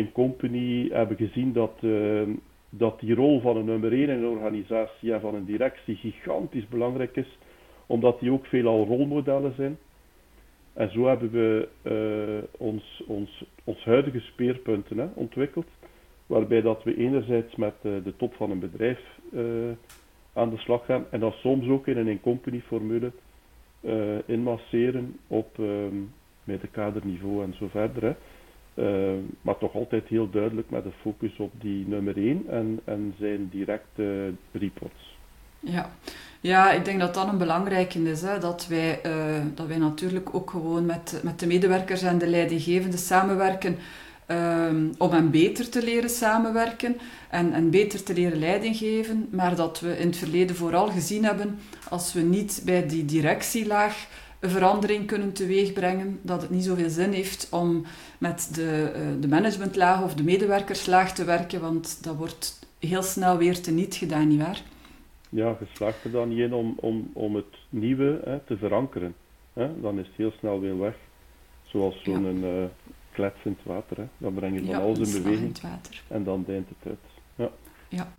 in company hebben gezien dat, uh, dat die rol van een nummer 1 in een organisatie en van een directie gigantisch belangrijk is, omdat die ook veelal rolmodellen zijn. En zo hebben we uh, ons, ons, ons huidige speerpunten hè, ontwikkeld, waarbij dat we enerzijds met uh, de top van een bedrijf aan de slag gaan en dan soms ook in een in-company formule inmasseren op um, met een kaderniveau en zo verder. Hè. Uh, maar toch altijd heel duidelijk met de focus op die nummer 1 en, en zijn directe reports. Ja. ja, ik denk dat dat een belangrijke is. Hè? Dat, wij, uh, dat wij natuurlijk ook gewoon met, met de medewerkers en de leidinggevenden samenwerken um, om hen beter te leren samenwerken en, en beter te leren leiding geven. Maar dat we in het verleden vooral gezien hebben als we niet bij die directielaag een verandering kunnen teweegbrengen, dat het niet zoveel zin heeft om met de, uh, de managementlaag of de medewerkerslaag te werken, want dat wordt heel snel weer teniet gedaan, nietwaar? Ja, je slaagt er dan niet in om, om, om het nieuwe hè, te verankeren. Hè? Dan is het heel snel weer weg. Zoals zo'n ja. uh, klets in het water. Hè? Dan breng je van ja, alles in beweging en dan deint het uit. Ja. ja.